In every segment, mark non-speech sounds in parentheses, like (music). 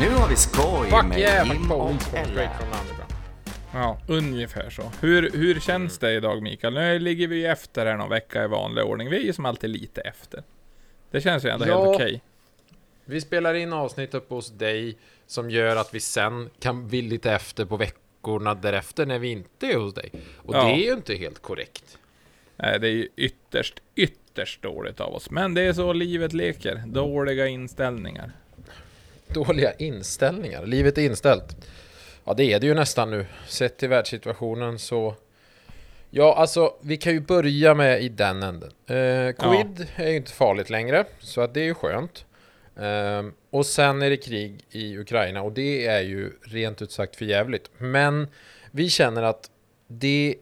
Nu har vi skoj Fuck med yeah, Jim och Ella. Ja, ungefär så. Hur, hur känns det idag Mikael? Nu ligger vi ju efter här någon vecka i vanlig ordning. Vi är ju som alltid lite efter. Det känns ju ändå Ja. helt okej. Vi spelar in avsnitt uppe hos dig som gör att vi sen kan bli lite efter på veckorna därefter när vi inte är hos dig. Och Ja. det är ju inte helt korrekt. Nej, det är ju ytterst, ytterst dåligt av oss. Men det är så livet leker. Dåliga inställningar. Dåliga inställningar. Livet är inställt. Ja, det är det ju nästan nu. Sett till världssituationen så... Ja, alltså, vi kan ju börja med i den änden. Eh, Covid är ju inte farligt längre, så att det är ju skönt. Ehm, och sen är det krig i Ukraina och det är ju rent ut sagt för jävligt. Men vi känner att det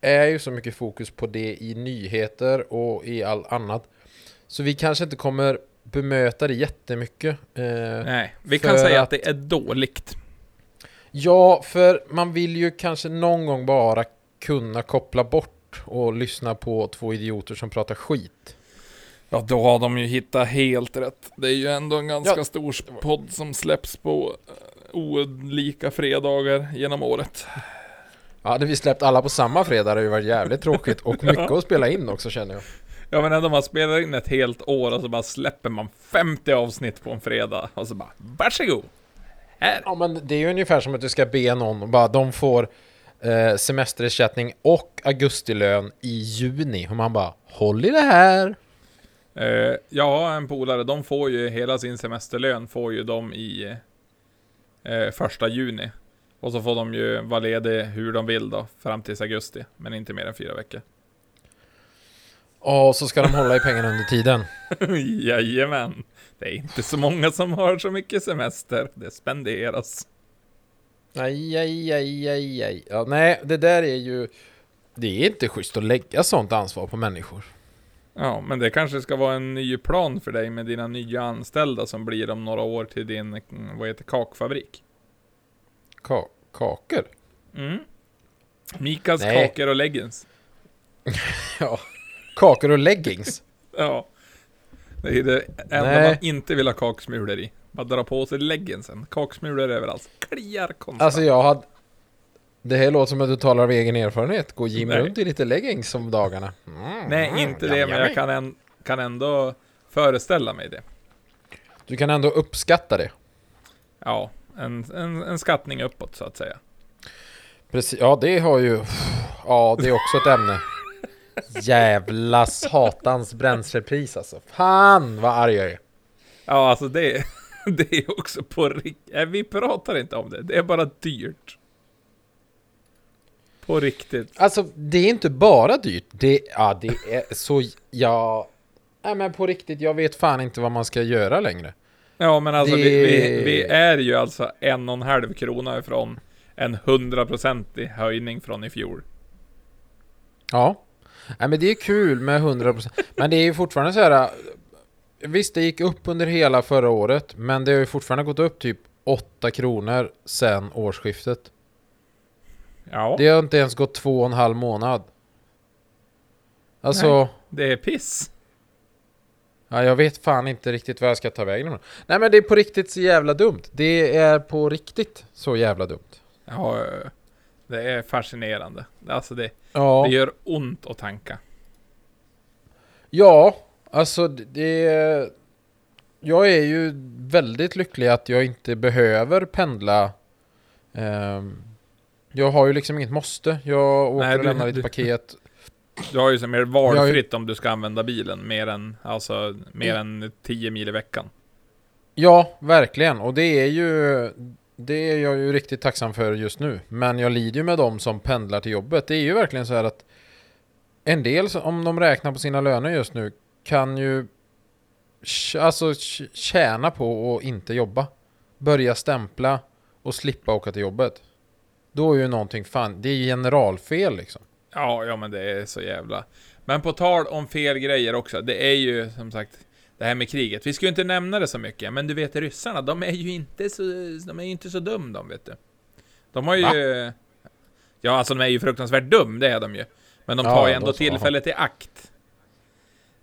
är ju så mycket fokus på det i nyheter och i all annat. Så vi kanske inte kommer bemöta det jättemycket. Eh, Nej, vi kan säga att- att det är dåligt. Ja, för man vill ju kanske någon gång bara kunna koppla bort och lyssna på två idioter som pratar skit. Ja, då har de ju hittat helt rätt. Det är ju ändå en ganska Ja. stor podd som släpps på eh, olika fredagar genom året. Ja, hade vi släppt alla på samma fredag hade det ju varit jävligt tråkigt och (laughs) mycket att spela in också känner jag. Ja men ändå man spelar in ett helt år och så bara släpper man 50 avsnitt på en fredag och så bara varsågod! Här! Ja, men det är ju ungefär som att du ska be någon och bara de får eh, semesterersättning och augustilön i juni och man bara håll i det här. Eh, ja, en polare, de får ju hela sin semesterlön får ju de i eh, första juni. Och så får de ju vara lediga hur de vill då, fram tills augusti. Men inte mer än fyra veckor. Ja, och så ska de hålla i pengarna under tiden. (laughs) Jajamän! Det är inte så många som har så mycket semester. Det spenderas. Aj, aj, aj, aj, aj. Ja, nej, det där är ju... Det är inte schysst att lägga sånt ansvar på människor. Ja, men det kanske ska vara en ny plan för dig med dina nya anställda som blir om några år till din, mm, vad heter kakfabrik. Ka kakor? Mm. Mikas Nej. kakor och leggings. (laughs) Ja. Kakor och leggings? (laughs) Ja. Det är det enda Nej. man inte vill ha kaksmulor i. Bara dra på sig leggingsen. Kaksmulor överallt. Kliar konstant. Alltså jag hade... Det här låter som att du talar av egen erfarenhet. Går Jim runt i lite leggings om dagarna? Mm, Nej, mm, inte yum, det, men jag kan, en, kan ändå föreställa mig det. Du kan ändå uppskatta det. Ja, en, en, en skattning uppåt så att säga. Precis, ja det har ju... Ja, det är också ett ämne. Jävla satans bränslepris alltså. Fan vad arg jag är. Ja, alltså det, (laughs) det är också på riktigt. Vi pratar inte om det. Det är bara dyrt. På riktigt. Alltså det är inte bara dyrt. Det, ja, det är så... Ja... Nej men på riktigt, jag vet fan inte vad man ska göra längre. Ja, men alltså Det- vi, vi, vi är ju alltså en och en halv krona ifrån en hundraprocentig höjning från i fjol. Ja. Nej men det är kul med 100% Men det är ju fortfarande så här. Visst det gick upp under hela förra året Men det har ju fortfarande gått upp typ 8 kronor sen årsskiftet Ja, Det har inte ens gått två och en halv månad Alltså Nej. det är piss. Ja jag vet fan inte riktigt vad jag ska ta vägen Nej men det är på riktigt så jävla dumt Det är på riktigt så jävla dumt Ja, eh, det är fascinerande. Alltså det, Ja det gör ont att tanka. Ja, alltså det... Jag är ju väldigt lycklig att jag inte behöver pendla. Ehm, jag har ju liksom inget måste. Jag åker Nej, och du- lämnar lite paket. Du har ju som mer valfritt om du ska använda bilen mer än, alltså, mer än 10 mil i veckan. Ja, verkligen. Och det är ju... Det är jag ju riktigt tacksam för just nu. Men jag lider ju med dem som pendlar till jobbet. Det är ju verkligen så här att en del, om de räknar på sina löner just nu, kan ju alltså tjäna på att inte jobba. Börja stämpla och slippa åka till jobbet. Då är ju någonting fan, det är ju generalfel liksom. Ja, ja men det är så jävla... Men på tal om fel grejer också, det är ju som sagt det här med kriget. Vi ska ju inte nämna det så mycket, men du vet ryssarna, de är ju inte så, de är ju inte så dum de vet du. De har ju... Ja, alltså de är ju fruktansvärt dum, det är de ju. Men de Ja, tar ju ändå så- tillfället i akt.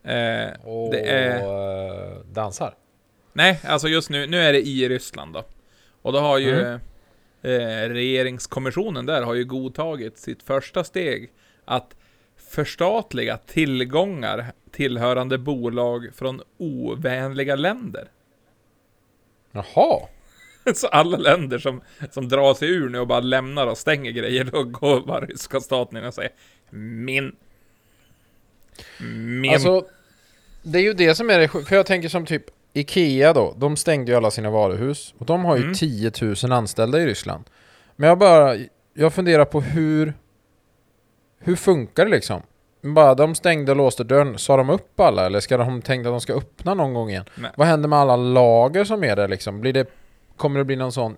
Eh, Och det är... eh, dansar. Nej, alltså just nu, nu är det i Ryssland då. Och då har ju Mm. eh, regeringskommissionen där har ju godtagit sitt första steg att förstatliga tillgångar tillhörande bolag från ovänliga länder. Jaha. (laughs) Så alla länder som, som drar sig ur nu och bara lämnar och stänger grejer, då går bara ryska staten in och säger Min. Min. Alltså, det är ju det som är det För jag tänker som typ Ikea då, de stängde ju alla sina varuhus. Och de har ju Mm. 10 000 anställda i Ryssland. Men jag bara, jag funderar på hur... Hur funkar det liksom? Bara de stängde och låste dörren, sa de upp alla eller ska de tänka att de ska öppna någon gång igen? Nej. Vad händer med alla lager som är där liksom? Blir det, kommer det bli någon sån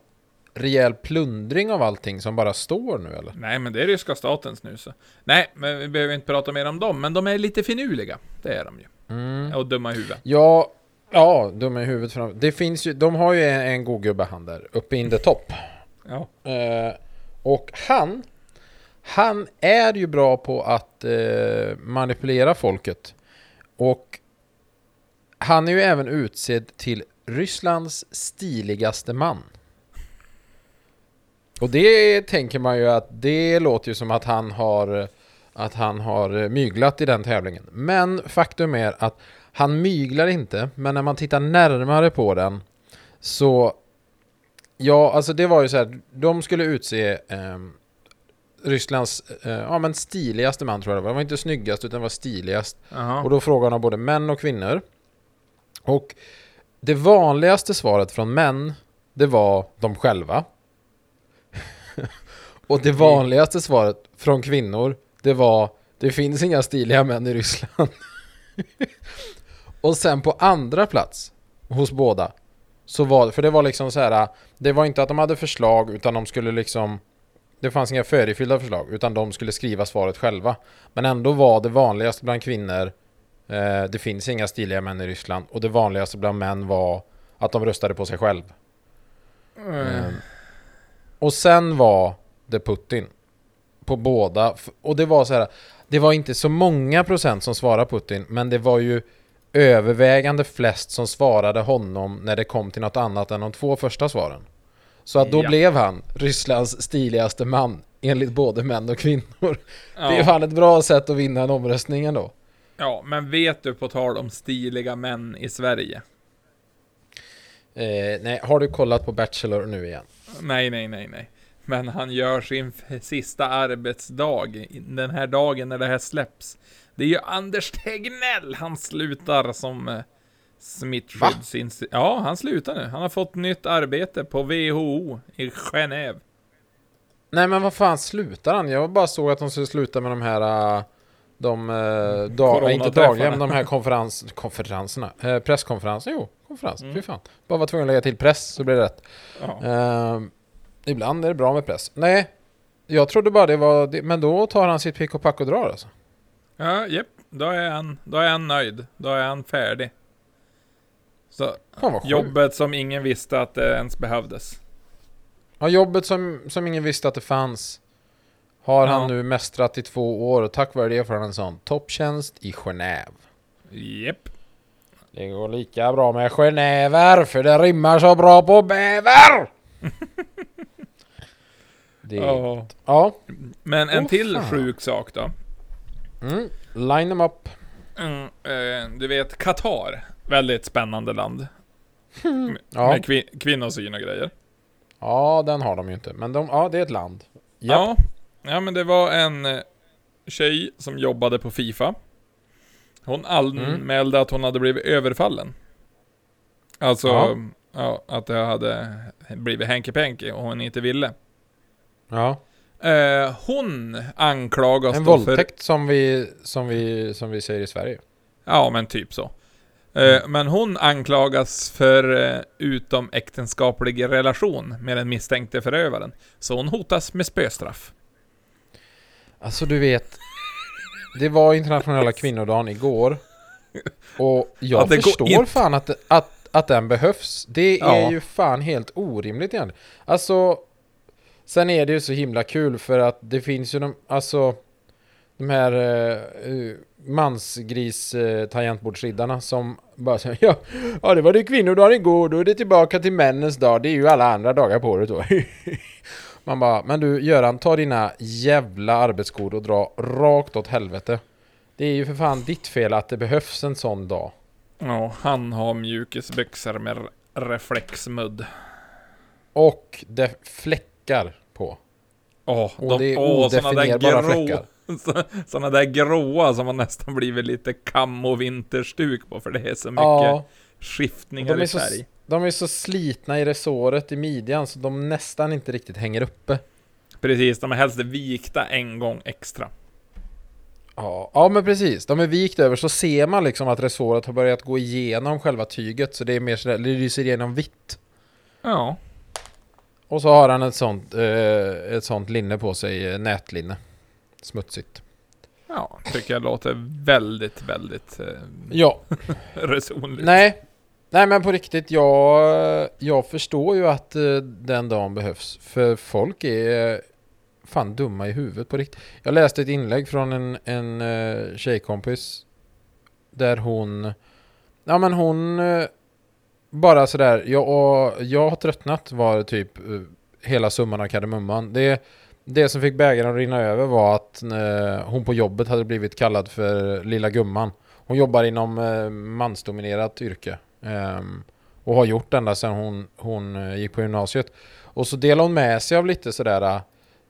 rejäl plundring av allting som bara står nu eller? Nej, men det är ryska statens nu så. Nej, men vi behöver inte prata mer om dem, men de är lite finurliga. Det är de ju. Mm. Och dumma i huvudet. Ja, ja, dum i huvudet fram. Det finns ju, de har ju en, en god gubbe han där, uppe in the top. Ja. Eh, och han, han är ju bra på att eh, manipulera folket. Och han är ju även utsedd till Rysslands stiligaste man. Och det tänker man ju att det låter ju som att han har att han har myglat i den tävlingen. Men faktum är att han myglar inte, men när man tittar närmare på den så Ja, alltså det var ju så här, de skulle utse ehm, Rysslands eh, ja, men stiligaste man tror jag det var. Det var inte snyggast utan var stiligast. Jaha. Och då frågade han både män och kvinnor. Och det vanligaste svaret från män, det var de själva. (laughs) och det vanligaste svaret från kvinnor, det var det finns inga stiliga män i Ryssland. (laughs) och sen på andra plats hos båda så var för det var liksom så här det var inte att de hade förslag utan de skulle liksom det fanns inga förifyllda förslag utan de skulle skriva svaret själva. Men ändå var det vanligaste bland kvinnor eh, Det finns inga stiliga män i Ryssland och det vanligaste bland män var att de röstade på sig själv. Mm. Och sen var det Putin. På båda. Och det var så här. Det var inte så många procent som svarade Putin. Men det var ju övervägande flest som svarade honom när det kom till något annat än de två första svaren. Så att då Ja. blev han Rysslands stiligaste man. Enligt både män och kvinnor. Ja. Det är fan ett bra sätt att vinna en omröstning ändå. ja, men vet du på tal om stiliga män i Sverige? Eh, nej, har du kollat på Bachelor nu igen? Nej, nej, nej, nej. Men han gör sin sista arbetsdag, den här dagen när det här släpps. Det är ju Anders Tegnell, han slutar som eh, smittskyddsinst... Ja, han slutar nu. Han har fått nytt arbete på WHO i Genève. Nej men vad fan slutar han? Jag bara såg att de skulle sluta med de här äh, De, äh, dag, inte dagliga men de här konferens, konferenserna äh, Presskonferenser, jo konferens, Mm. fy fan Bara var tvungen att lägga till press så blir det rätt Ja. Ehm, Ibland är det bra med press Nej Jag trodde bara det var det, Men då tar han sitt pick och pack och drar alltså Ja, japp. Då är han, då är han nöjd. Då är han färdig. Så Fan jobbet som ingen visste att det ens behövdes. Ja jobbet som, som ingen visste att det fanns Har Ja. han nu mästrat i två år och tack vare det får han en sån topptjänst i Genève Japp. Det går lika bra med genever för det rimmar så bra på bäver! (laughs) det, Ja. ja. Men en Åh, till fan. sjuk sak då. Mm. Line them up. Mm, eh, du vet, Qatar. Väldigt spännande land. Ja. Med kvin- kvinnosyn och grejer. ja, den har de ju inte. Men de, ja, det är ett land. Japp. Ja. Ja, men det var en eh, tjej som jobbade på Fifa. Hon anmälde att hon hade blivit överfallen. Alltså, Ja. ja. att det hade blivit hanky-panky och hon inte ville. Ja. Eh, hon anklagas En då våldtäkt som, vi, som, vi, som vi säger i Sverige. för... Ja, men typ så. Eh, men hon anklagas för eh, utomäktenskaplig relation med den misstänkte förövaren. Så hon hotas med spöstraff. Alltså du vet. Det var internationella kvinnodagen igår. Och jag Ja, förstår fan att, att, att den behövs. Det är Ja. ju fan helt orimligt egentligen. Alltså. Sen är det ju så himla kul för att det finns ju de, alltså. De här uh, uh, mansgris uh, tangentbordsriddarna som bara säger ja, ja, det var det kvinnodagen igår, då är det tillbaka till männens dag. Det är ju alla andra dagar på året då. (laughs) Man bara, men du Göran, ta dina jävla arbetsskor och dra rakt åt helvete. Det är ju för fan ditt fel att det behövs en sån dag. Ja, han har mjukisbyxor med reflexmudd. Och det fläckar på. Åh, Och de, det är odefinierbara grå, fläckar. (laughs) såna där gråa som har nästan blivit lite kam och vinterstuk på för det är så mycket Ja, skiftningar de i så, färg. de är så slitna i resåret i midjan så de nästan inte riktigt hänger uppe. Precis, de är helst vikta en gång extra. Ja, ja men precis. De är vikt över så ser man liksom att resåret har börjat gå igenom själva tyget så det är mer sådär, det lyser igenom vitt. Ja, Och så har han ett sånt, eh, ett sånt linne på sig, eh, nätlinne. Smutsigt. ja, tycker jag låter väldigt, väldigt eh, Ja, (laughs) resonligt. nej. Nej men på riktigt, jag, jag förstår ju att eh, den dagen behövs. För folk är eh, fan dumma i huvudet på riktigt. Jag läste ett inlägg från en, en eh, tjejkompis. Där hon, ja men hon eh, bara sådär, jag, jag har tröttnat var typ eh, hela summan av kardemumman. Det, det som fick bägaren att rinna över var att eh, hon på jobbet hade blivit kallad för lilla gumman. Hon jobbar inom eh, mansdominerat yrke. Ehm, och har gjort ända sedan hon, hon eh, gick på gymnasiet. Och så delar hon med sig av lite sådär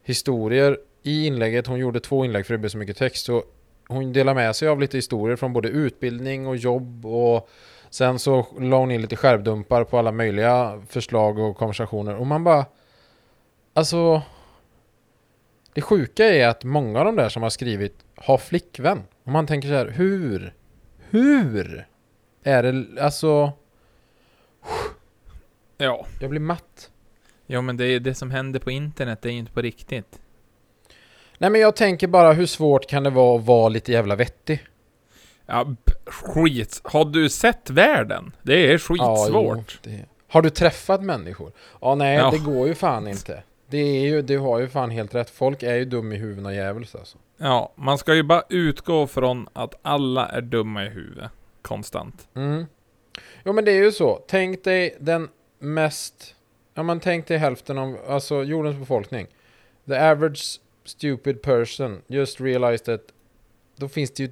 historier i inlägget. Hon gjorde två inlägg för det blev så mycket text. Så hon delar med sig av lite historier från både utbildning och jobb och sen så la hon in lite skärvdumpar på alla möjliga förslag och konversationer. Och man bara... Alltså... Det sjuka är att många av de där som har skrivit har flickvän. Och man tänker så här, hur? Hur? Är det, alltså... Ja. Jag blir matt. ja, men det är det som händer på internet, det är ju inte på riktigt. Nej men jag tänker bara hur svårt kan det vara att vara lite jävla vettig? Ja, skit. Har du sett världen? Det är skitsvårt. jo, det... Har du träffat människor? Ja nej, Ja. det går ju fan inte. Det är ju, du har ju fan helt rätt. Folk är ju dum i huvudet och djävulskt alltså. Ja, man ska ju bara utgå från att alla är dumma i huvudet. Konstant. Mm. Jo men det är ju så. Tänk dig den mest... Ja men tänk dig hälften av, alltså jordens befolkning. The average stupid person just realized that då finns det ju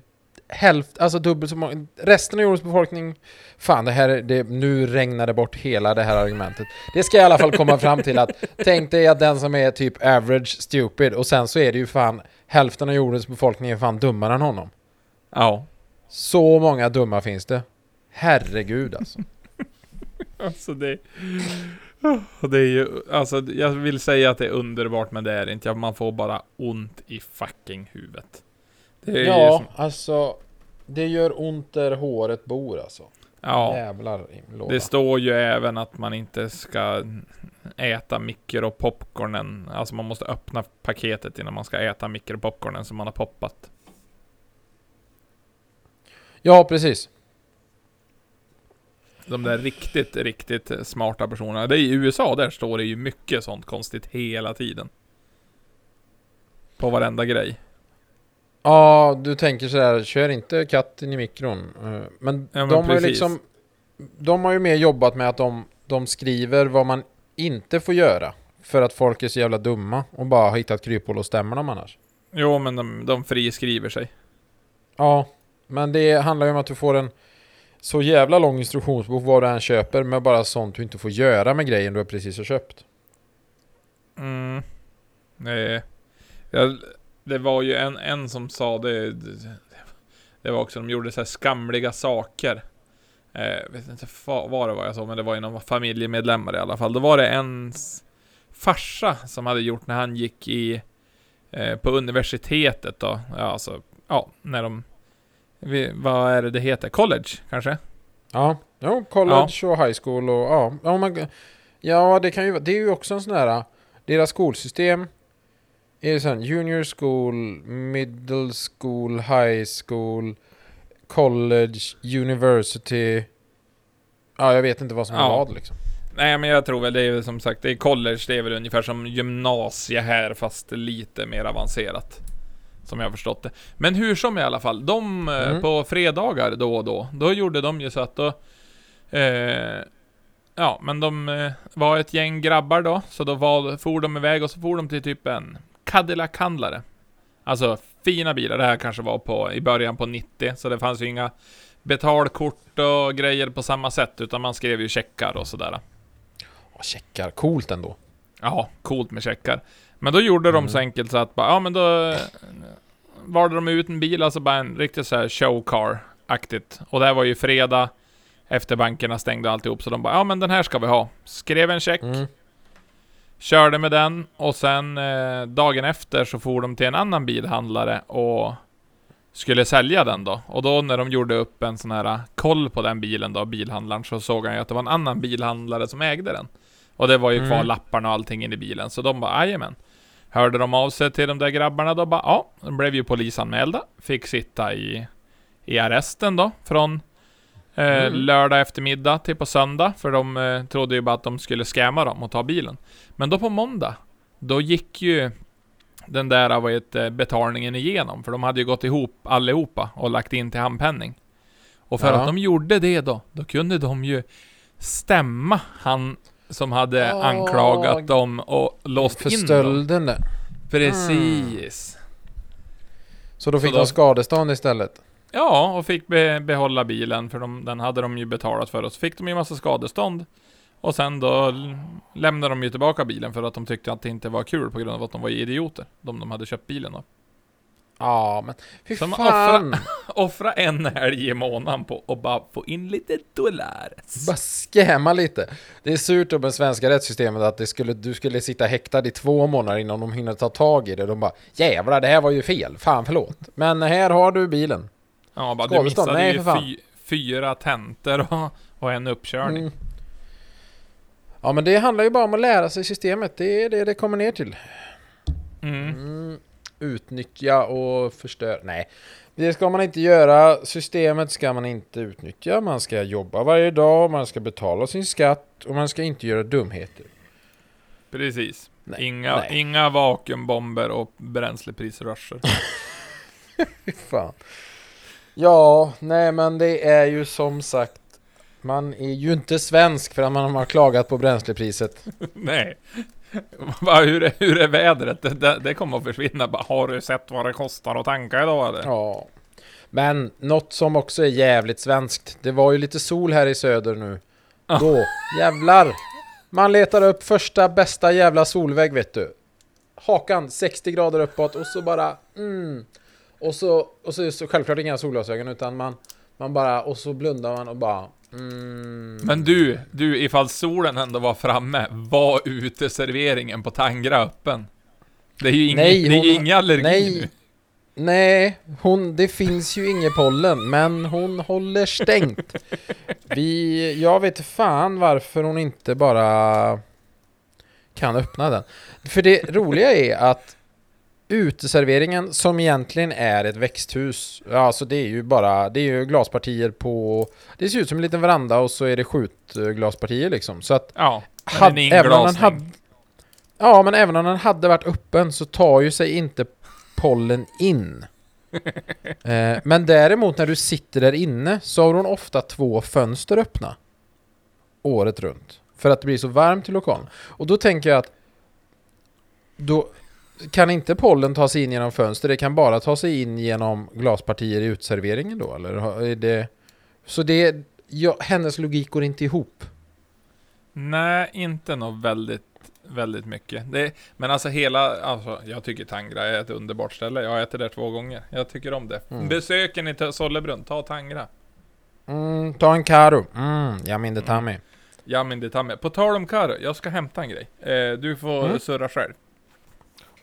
hälften, alltså dubbelt så många, resten av jordens befolkning, fan det här, är- det, nu regnar det bort hela det här argumentet. Det ska i alla fall komma fram till att, (laughs) tänk dig att den som är typ average stupid och sen så är det ju fan, hälften av jordens befolkning är fan dummare än honom. Ja. Så många dumma finns det. Herregud alltså. (laughs) Alltså det... Det är ju, alltså jag vill säga att det är underbart men det är det inte. Man får bara ont i fucking huvudet. Ja, som, alltså det gör ont där håret bor alltså. ja. Jävlar låda. Det står ju även att man inte ska äta mikropopcornen. Alltså man måste öppna paketet innan man ska äta mikropopcornen som man har poppat. Ja, precis. De där riktigt, riktigt smarta personerna. Det är i USA, där står det ju mycket sånt konstigt hela tiden. På varenda grej. Ja, du tänker sådär, kör inte katten i mikron. Eh, Men, Ja, men de har ju precis. liksom... De har ju mer jobbat med att de, de skriver vad man inte får göra. För att folk är så jävla dumma och bara har hittat kryphål och stämmer dem annars. Jo, men de, de friskriver sig. Ja, men det handlar ju om att du får en så jävla lång instruktionsbok vad du än köper med bara sånt du inte får göra med grejen du precis har köpt. Mm. Det, jag, det var ju en, en som sa det, det. Var också, de gjorde så skamliga saker. Eh, Jag vet inte vad det var jag sa, men det var inom familjemedlemmar i alla fall. Då var det en s- farsa som hade gjort när han gick i eh, på universitetet då. Ja, alltså, ja, när de... Vad är det det heter? College, kanske? Ja, jo, college och high school och ja. Ja, man, ja det kan ju Det är ju också en sån här... Deras skolsystem är sån junior school, middle school, high school, college, university. Ja, jag vet inte vad som är Ja. vad liksom. Nej, men jag tror väl det är som sagt, det är college, det är väl ungefär som gymnasie här, fast lite mer avancerat. Som jag har förstått det. Men hur som i alla fall, de eh, Mm. på fredagar då och då, då gjorde de ju så att då... Eh, ja, men de eh, var ett gäng grabbar då, så då var, for de iväg och så for de till typ en Cadillac-handlare. Alltså fina bilar, det här kanske var på, i början på 90, så det fanns ju inga betalkort och grejer på samma sätt, utan man skrev ju checkar och sådär. Åh, checkar, coolt ändå. Ja, coolt med checkar. Men då gjorde de så Mm. enkelt så att bara, ja men då eh, valde de ut en bil, alltså bara en riktigt så här showcar-aktigt. Och det här var ju fredag, efter bankerna stängde alltihop, så de bara, ja men den här ska vi ha. Skrev en check, Mm. Körde med den, och sen eh, dagen efter så for de till en annan bilhandlare och skulle sälja den då. Och då när de gjorde upp en sån här eh, koll på den bilen då, bilhandlaren, så såg han ju att det var en annan bilhandlare som ägde den. Och det var ju kvar Mm. lapparna och allting in i bilen, så de bara jajamän. Hörde de av sig till de där grabbarna då bara, ja, de blev ju polisanmälda. Fick sitta i, i arresten då, från Mm. lördag eftermiddag till på söndag. För de eh, trodde ju bara att de skulle skämma dem och ta bilen. Men då på måndag, då gick ju den där vad heter, betalningen igenom. För de hade ju gått ihop allihopa och lagt in till handpenning. Och för Ja. att de gjorde det då, då kunde de ju stämma han som hade Åh. anklagat dem och låst För in dem. stölden där. Precis. Så då fick Så då- de skadestånd istället. Ja, och fick be behålla bilen för de, den hade de ju betalat för. Och så fick de ju massa skadestånd. Och sen då lämnade de ju tillbaka bilen för att de tyckte att det inte var kul på grund av att de var idioter. De de hade köpt bilen av. Ja, men fy Som fan. (laughs) Offra en helg i månaden på att bara få in lite dollar. Bara skämma lite. Det är surt om det svenska rättssystemet att det skulle, du skulle sitta häktad i två månader innan de hinner ta tag i det. De bara jävlar, det här var ju fel. Fan, förlåt. Men här har du bilen. Ja, bara du missade Nej, ju fy, fyra tentor och, och en uppkörning. Mm. Ja, men det handlar ju bara om att lära sig systemet. Det är det det kommer ner till. Mm. Mm. Utnyttja och förstöra. Nej, det ska man inte göra. Systemet ska man inte utnyttja. Man ska jobba varje dag, man ska betala sin skatt och man ska inte göra dumheter. Precis. Nej, Inga, nej. inga vakuumbomber och bränsleprisrusher. (laughs) Fy fan. Ja, nej men det är ju som sagt Man är ju inte svensk för att man har klagat på bränslepriset (laughs) Nej. Hur, är, hur är vädret? Det, det, kommer att försvinna. Har du sett vad det kostar att tanka idag eller? Ja Men något som också är jävligt svenskt Det var ju lite sol här i söder nu. Då, jävlar Man letar upp första bästa jävla solvägg vet du Hakan 60 grader uppåt och så bara mm. Och så, och så, så självklart inga solglasögon utan man Man bara, och så blundar man och bara mm. Men du, du, ifall solen ändå var framme, var uteserveringen på Tangra öppen? Det är ju ingen, Nej, det är hon- ingen allergi nej. nu. Nej, hon, det finns ju inget pollen, men hon håller stängt. Vi, jag vet fan varför hon inte bara kan öppna den. För det roliga är att uteserveringen som egentligen är ett växthus, alltså det är ju bara, det är ju glaspartier på, det ser ut som en liten veranda och så är det skjutglaspartier liksom. Så att Ja, men även om den hade, ja, men även om den hade varit öppen så tar ju sig inte pollen in. (laughs) eh, men däremot när du sitter där inne så har hon ofta två fönster öppna. Året runt. För att det blir så varmt i lokalen. Och då tänker jag att då kan inte pollen ta sig in genom fönster, det kan bara ta sig in genom glaspartier i utserveringen då, eller är det... Så det, ja, hennes logik går inte ihop. Nej, inte något väldigt, väldigt mycket. Det, men alltså hela, alltså jag tycker Tangra är ett underbart ställe. Jag har ätit där två gånger. Jag tycker om det. Mm. Besöken i T- Sollebrunn, ta Tangra. Mm, ta en karo. Mm, jag minns det mig. Ja men det tar med. På tal om Karo, jag ska hämta en grej. Eh, du får Mm. surra själv.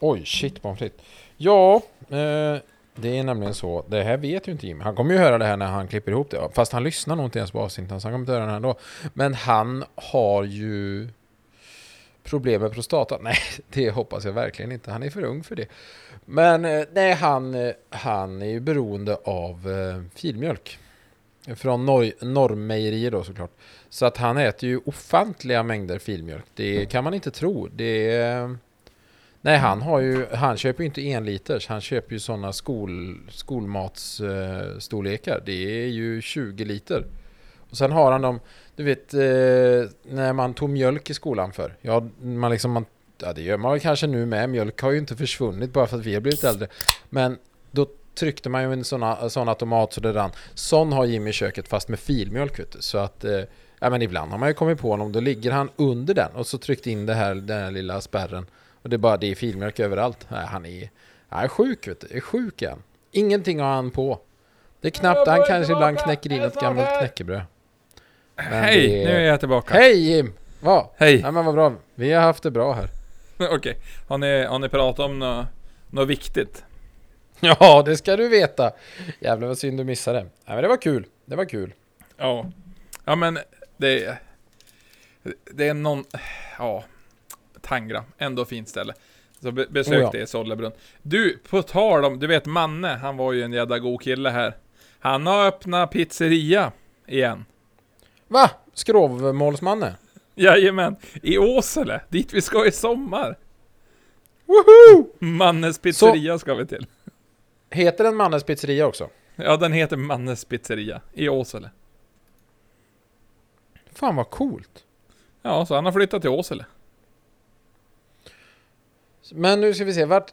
Oj, shit pommes frites. Ja, eh, det är nämligen så. Det här vet ju inte Jimmy. Han kommer ju höra det här när han klipper ihop det. Fast han lyssnar nog inte ens på avsnittet, så han kommer inte höra det här ändå. Men han har ju problem med prostata. (laughs) Nej, det hoppas jag verkligen inte. Han är för ung för det. Men eh, nej, han, eh, han är ju beroende av eh, filmjölk. Från Nor- Norrmejerier då såklart. Så att han äter ju ofantliga mängder filmjölk. Det kan man inte tro. Det är... Eh, Nej, han har ju, han köper ju inte en liters, han köper ju sådana skol, skolmatsstorlekar. Eh, det är ju 20 liter. Och sen har han dem, du vet, eh, när man tog mjölk i skolan för. Ja, man liksom, man, ja, det gör man väl kanske nu med. Mjölk har ju inte försvunnit bara för att vi har blivit äldre. Men då tryckte man ju en sån, sån automat så det rann. Sån har Jimmy i köket fast med filmjölk vet du. Så att, eh, ja men ibland har man ju kommit på honom. Då ligger han under den och så tryckt in det här, den här lilla spärren. Och det är bara det är filmjölk överallt. Nej, han är, han är sjuk vet du. Är sjuk igen. Ingenting har han på. Det är knappt, han kanske ibland knäcker in ett gammalt knäckebröd. Men Hej, det- nu är jag tillbaka. Hej Jim! Va? Hej. Ja men vad bra. Vi har haft det bra här. (laughs) Okej, har, ni, har ni pratat om något nå viktigt? (laughs) Ja, det ska du veta. Jävlar vad synd du missade. Nej men det var kul. Det var kul. Ja. Ja men det... Det är någon... Ja. Tangra, ändå fint ställe. Så be, besök Oh ja. det i Sollebrunn. Du, på tal om, du vet Manne, han var ju en jävla god kille här. Han har öppnat pizzeria igen. Va? Skrovmålsmanne? Jajamän, i Åsele, dit vi ska i sommar. Woho! Mannes pizzeria ska vi till. Heter den Mannes pizzeria också? Ja, den heter Mannes pizzeria i Åsele. Fan vad coolt. Ja, så han har flyttat till Åsele. Men nu ska vi se, vart...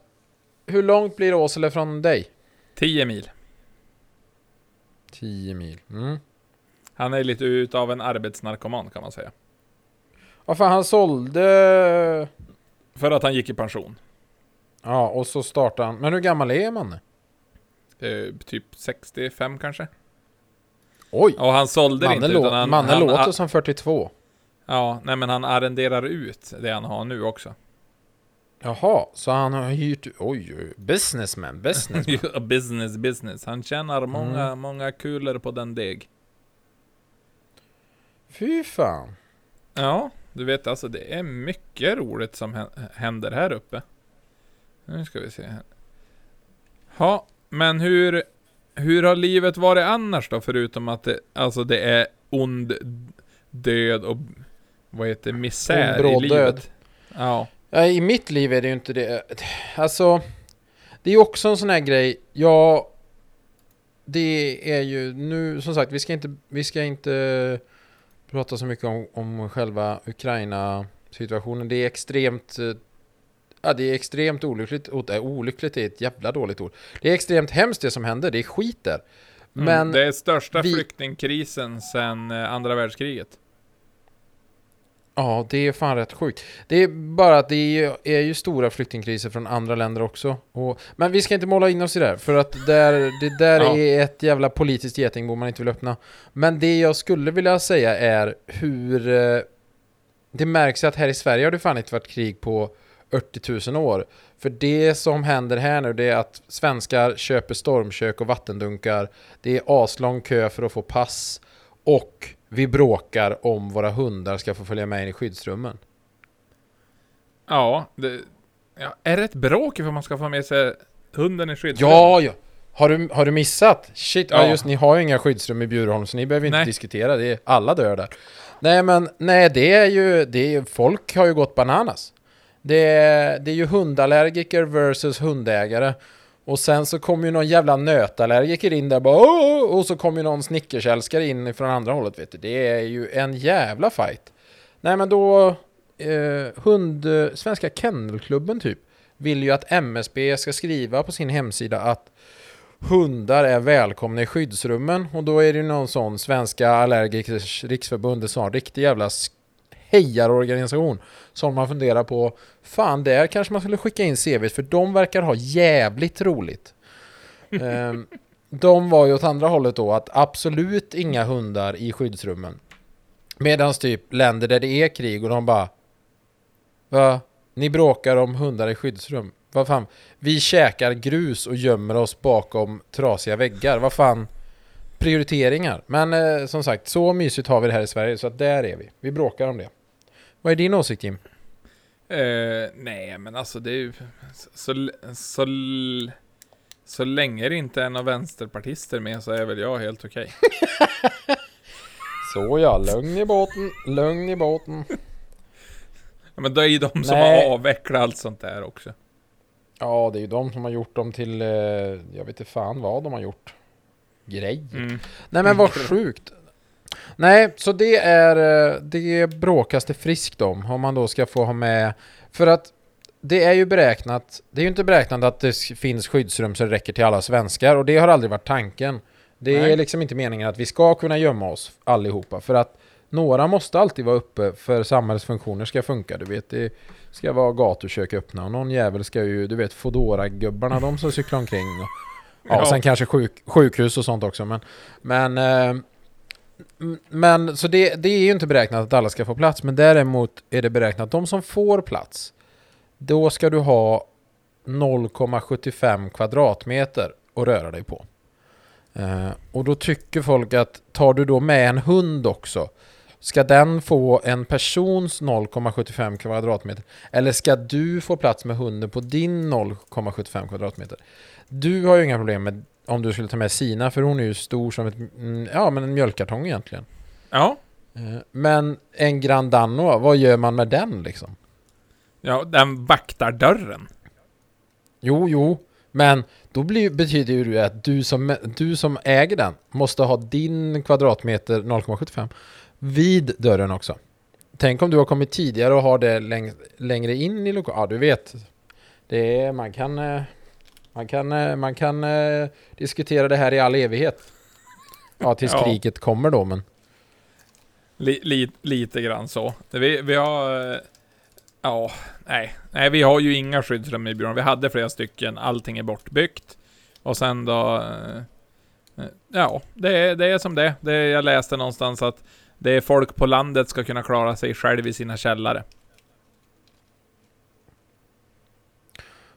Hur långt blir Åsele från dig? 10 mil. 10 mil. Mm. Han är lite utav en arbetsnarkoman kan man säga. Ja fan han sålde... För att han gick i pension. Ja och så startade han. Men hur gammal är Manne? Eh, typ 65 kanske. Oj! Och han sålde det Manne, inte utan han, Manne han, låter a- som 42. Ja, nej men han arrenderar ut det han har nu också. Jaha, så han har hyrt... Oj, oj, businessman, businessman. (laughs) business, business. Han tjänar många, Mm. många kulor på den deg. Fy fan. Ja, du vet alltså det är mycket roligt som hä- händer här uppe. Nu ska vi se här. Ja, men hur, hur har livet varit annars då? Förutom att det, alltså det är ond död och vad heter misär i livet. död. Ja. Ja, I mitt liv är det ju inte det. Alltså, det är ju också en sån här grej. Ja, det är ju nu, som sagt, vi ska inte, vi ska inte prata så mycket om, om själva Ukraina-situationen. Det är extremt, eh, ja det är extremt olyckligt. Äh, olyckligt är ett jävla dåligt ord. Det är extremt hemskt det som händer, det är skit där. Mm, Men det är största vi- flyktingkrisen sedan eh, andra världskriget. Ja, det är fan rätt sjukt. Det är bara att det är ju, stora flyktingkriser från andra länder också. Och, men vi ska inte måla in oss i det där, för att där, det där Ja. är ett jävla politiskt getingbo man inte vill öppna. Men det jag skulle vilja säga är hur... eh, Det märks att här i Sverige har det fan inte varit krig på 80 000 år. För det som händer här nu det är att svenskar köper stormkök och vattendunkar. Det är aslång kö för att få pass. Och vi bråkar om våra hundar ska få följa med in i skyddsrummen. Ja, det, ja, är det ett bråk för man ska få med sig hunden i skyddsrum? Ja, ja! Har du, har du missat? Shit, ja. Ja. just ni har ju inga skyddsrum i Bjurholm så ni behöver inte Nej. diskutera det. Alla dör där. Nej men, nej det är ju, det är, ju- folk har ju gått bananas. Det är, det är ju hundallergiker versus hundägare. Och sen så kommer ju någon jävla nötallergiker in där bara "Åh!" och så kommer ju någon snickersälskare in från andra hållet vet du. Det är ju en jävla fight. Nej men då, eh, hund, Svenska Kennelklubben typ, vill ju att MSB ska skriva på sin hemsida att hundar är välkomna i skyddsrummen och då är det ju någon sån Svenska Allergikers Riksförbund, en sån riktig jävla sk- hejarorganisation som man funderar på, fan där kanske man skulle skicka in CV för de verkar ha jävligt roligt. (laughs) Ehm, de var ju åt andra hållet då att absolut inga hundar i skyddsrummen. Medan typ länder där det är krig och de bara Va? Ni bråkar om hundar i skyddsrum. Vad fan? Vi käkar grus och gömmer oss bakom trasiga väggar. Vad fan? Prioriteringar. Men eh, som sagt, så mysigt har vi det här i Sverige så att där är vi. Vi bråkar om det. Vad är din åsikt Jim? Eh, nej, men alltså det är ju... Så, så, så länge det inte är några vänsterpartister med så är väl jag helt okej. (laughs) Så ja, lugn i båten, lugn i båten. Ja, men det är ju de som Nej. har avvecklat allt sånt där också. Ja, det är ju de som har gjort dem till, eh, jag vet inte fan vad de har gjort. Grejer. Mm. Nej men vad Mm. sjukt. Nej, så det är eh, det bråkas det friskt om, om man då ska få ha med, för att det är ju beräknat, det är ju inte beräknat att det finns skyddsrum som räcker till alla svenskar och det har aldrig varit tanken. Det är Nej. liksom inte meningen att vi ska kunna gömma oss allihopa för att några måste alltid vara uppe för samhällets funktioner ska funka. Du vet, det ska vara gatukök öppna och någon jävel ska ju, du vet, Foodora-gubbarna, de som cyklar omkring. Och, ja, Ja. sen kanske sjuk, sjukhus och sånt också. Men, men, eh, men så det, det är ju inte beräknat att alla ska få plats. Men däremot är det beräknat att de som får plats, då ska du ha 0,75 kvadratmeter att röra dig på. Eh, och då tycker folk att tar du då med en hund också, ska den få en persons 0,75 kvadratmeter? Eller ska du få plats med hunden på din 0,75 kvadratmeter? Du har ju inga problem med om du skulle ta med Sina, för hon är ju stor som ett, mm, ja, men en mjölkkartong egentligen. Ja. Eh, Men en Grand Danois, vad gör man med den liksom? Ja, den vaktar dörren. Jo, jo, men då blir, betyder ju det att du som, du som äger den måste ha din kvadratmeter 0,75 vid dörren också. Tänk om du har kommit tidigare och har det läng, längre in i lokalen. Ja, du vet. Det är, man kan, eh, man kan, eh, man kan eh, diskutera det här i all evighet. Ja, tills (laughs) Ja. kriget kommer då, men Li, li, lite grann så. Vi, vi har... eh, Ja, nej. Nej, vi har ju inga skyddsrum i byrån. Vi hade flera stycken. Allting är bortbyggt. Och sen då... Ja, det är, det är som det det är. Jag läste någonstans att det är folk på landet ska kunna klara sig själv i sina källare.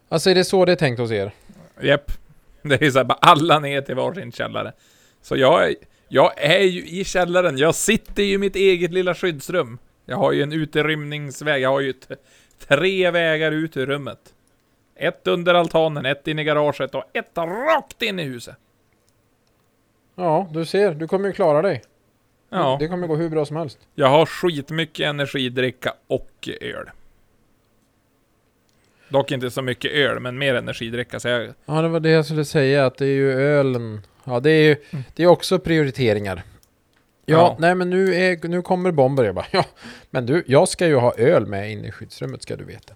alltså är det så det är tänkt hos er? Japp. Det är så här, bara alla ner till varsin källare. Så jag, är- jag är ju i källaren. Jag sitter ju i mitt eget lilla skyddsrum. Jag har ju en uterymningsväg. Jag har ju tre vägar ut ur rummet. Ett under altanen, ett in i garaget och ett rakt in i huset. Ja, du ser, du kommer ju klara dig. Ja, Det kommer gå hur bra som helst. jag har skitmycket energidricka och öl. Dock inte så mycket öl, men mer energidricka. Så jag, Ja, det var det jag skulle säga, att det är ju ölen. Ja, det är ju det är också prioriteringar. Ja, Ja. nej men nu, är, nu kommer bomber. Jag bara, (laughs) ja, men du, jag ska ju ha öl med inne i skyddsrummet ska du veta.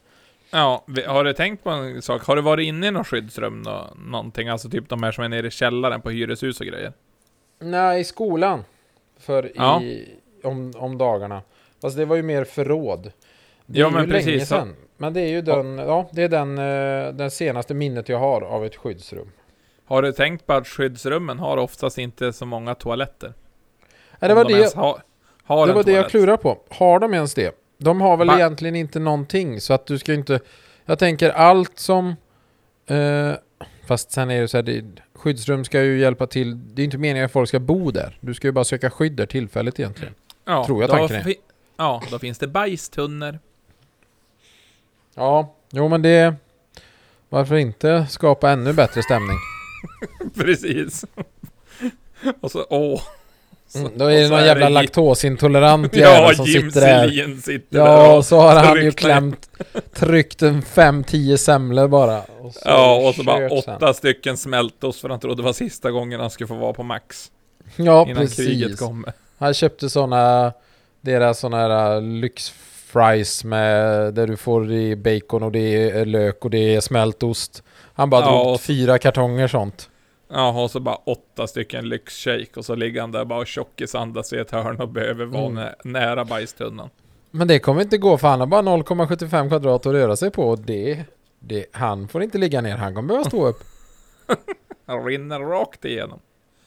Ja, har du tänkt på en sak? Har du varit inne i något skyddsrum nå, någonting? Alltså typ de här som är nere i källaren på hyreshus och grejer? Nej, i skolan. För Ja. i, om, om dagarna. Fast det var ju mer förråd. Det Ja, är men ju länge precis, så- sedan. Men det är ju den, ja, det är den, eh, den senaste minnet jag har av ett skyddsrum. Har du tänkt på att skyddsrummen har oftast inte så många toaletter? Ja, det var de det, ens har, det var det jag klurade på. Har de ens det? De har väl Va- egentligen inte någonting så att du ska inte... Jag tänker allt som... Eh, fast sen är det så här, det, skyddsrum ska ju hjälpa till. Det är inte meningen att folk ska bo där. Du ska ju bara söka skydd där tillfälligt egentligen. Ja, tror jag tanken är. Ja, då finns det bajstunnor. Ja, jo men det... Varför inte skapa ännu bättre stämning? (laughs) Precis. och så, åh. Så- Mm, då är det någon jävla Jim- laktosintolerant (laughs) Ja, jävel som Jim sitter där. Selin sitter Ja, där och så har han ju klämt, tryckt en 5-10 semlor bara. Och Ja, och så bara kört sen. åtta stycken smältos för han trodde det var sista gången han skulle få vara på max. Ja, innan kriget precis. kommer. Han köpte såna, deras såna här äh, lyxfries med, där du får i bacon och det är lök och det är smältost. Han bara Ja, drog fyra kartonger sånt. Ja, och så bara åtta stycken lyxshake och så ligger han där bara och tjockisandas i ett hörn och behöver vara Mm. nä nära bajstunnan. Men det kommer inte gå för han har bara 0,75 kvadrat att röra sig på och det, det, han får inte ligga ner, han kommer behöva stå upp. (laughs) Han rinner rakt igenom.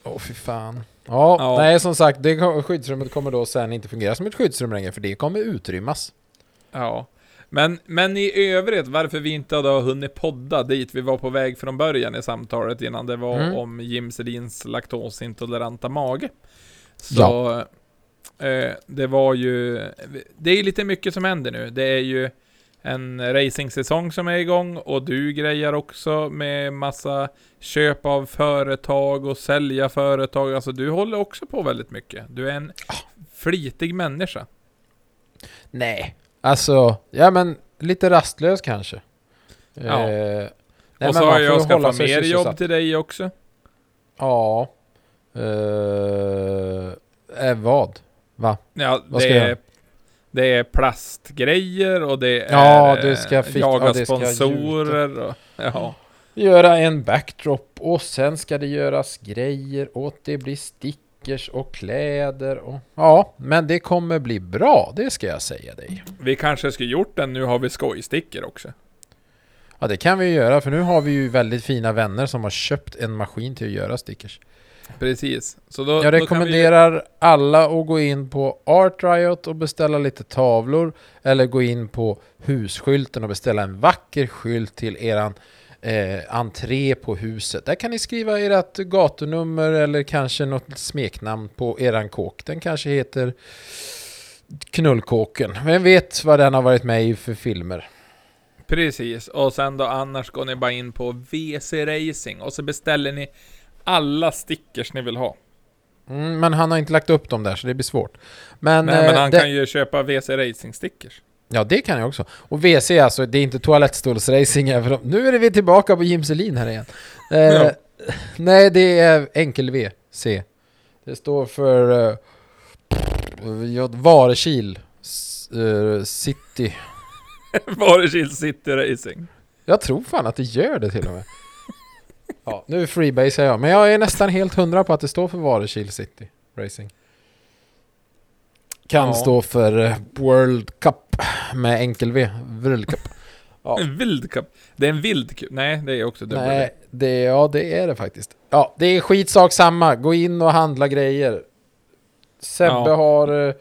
Åh fy fan. Ja, Ja. nej som sagt, det, skyddsrummet kommer då sen inte fungera som ett skyddsrum längre för det kommer utrymmas. Ja. Men, men i övrigt, varför vi inte hade hunnit podda dit vi var på väg från början i samtalet innan det var Mm. om Jim Sedins laktosintoleranta mage. Så, eh, det var ju, det är lite mycket som händer nu. Det är ju en racingsäsong som är igång och du grejer också med massa köp av företag och sälja företag. Alltså du håller också på väldigt mycket. Du är en flitig människa. Nej, Alltså, ja men lite rastlös kanske. Ja. Eh, nej, och så har jag skaffat mer jobb till dig också. Ja. Eh, eh, vad? Va? Ja, Vad det är? Det är plastgrejer och det är Ja, det ska eh, fick- jaga ja, det ska sponsorer och, ja. Göra en backdrop och sen ska det göras grejer och det blir stickers och kläder och... Ja, men det kommer bli bra, det ska jag säga dig. Vi kanske skulle gjort den, nu har vi skojstickor också. Ja, det kan vi göra för nu har vi ju väldigt fina vänner som har köpt en maskin till att göra stickers. Precis. Så då, Jag kan vi, rekommenderar alla att gå in på Art Riot och beställa lite tavlor eller gå in på husskylten och beställa en vacker skylt till eran eh, entré på huset. Där kan ni skriva ert gatunummer eller kanske något smeknamn på eran kåk. Den kanske heter Knullkåken. Vem vet vad den har varit med i för filmer? Precis. Och sen då annars går ni bara in på WC Racing och så beställer ni alla stickers ni vill ha. Mm, men han har inte lagt upp dem där så det blir svårt. Men, Nej, men eh, han det- kan ju köpa WC Racing stickers. Ja, det kan jag också. Och WC alltså, det är inte toalettstolsracing. Nu är vi tillbaka på Jim Selin här igen. Eh, Ja. (laughs) Nej, det är enkel-WC. Det står för uh, Varekil eh, City. (laughs) Varekil City Racing. Jag tror fan att det gör det till och med. Ja, nu freebasar jag, men jag är nästan helt hundra på att det står för Varekil City Racing. Kan Ja. stå för eh, World Cup med enkel-V. World Cup. Ja. En vild cup. Det är en vild cup. Nej, det är också dubbel. Nej, det, ja det är det faktiskt. Ja, det är skitsak samma. Gå in och handla grejer. Sebbe Ja. har... eh,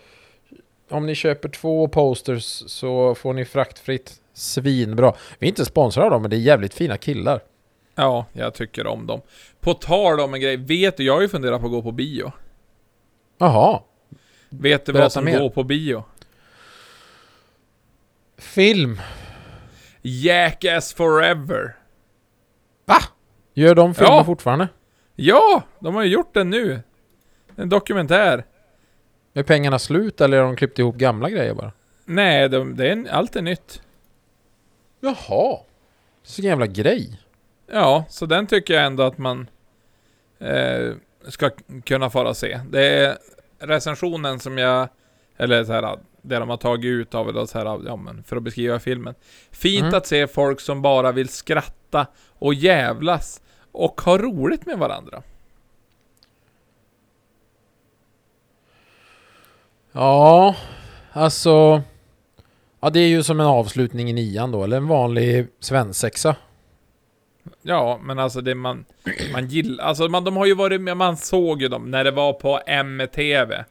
Om ni köper två posters så får ni fraktfritt. Svinbra. Vi är inte sponsrade av dem, men det är jävligt fina killar. Ja, jag tycker om dem. På tal om en grej. Vet du, jag har ju funderat på att gå på bio. Jaha. Vet du Berätta vad som mer. går på bio? Film. Jackass Forever. Va? Gör de filmer Ja. fortfarande? Ja, de har ju gjort den nu. En dokumentär. Är pengarna slut eller har de klippt ihop gamla grejer bara? Nej, de, det är allt är nytt. Jaha. Så jävla grej. Ja, så den tycker jag ändå att man eh, ska kunna fara se. Det är recensionen som jag, eller så här, det de har tagit ut av det, så här, ja, men för att beskriva filmen. Fint Mm. att se folk som bara vill skratta och jävlas och ha roligt med varandra. Ja, alltså... Ja, det är ju som en avslutning i nian då, eller en vanlig svensexa. Ja, men alltså det man, man gillar, alltså man, de har ju varit med, man såg ju dem när det var på MTV.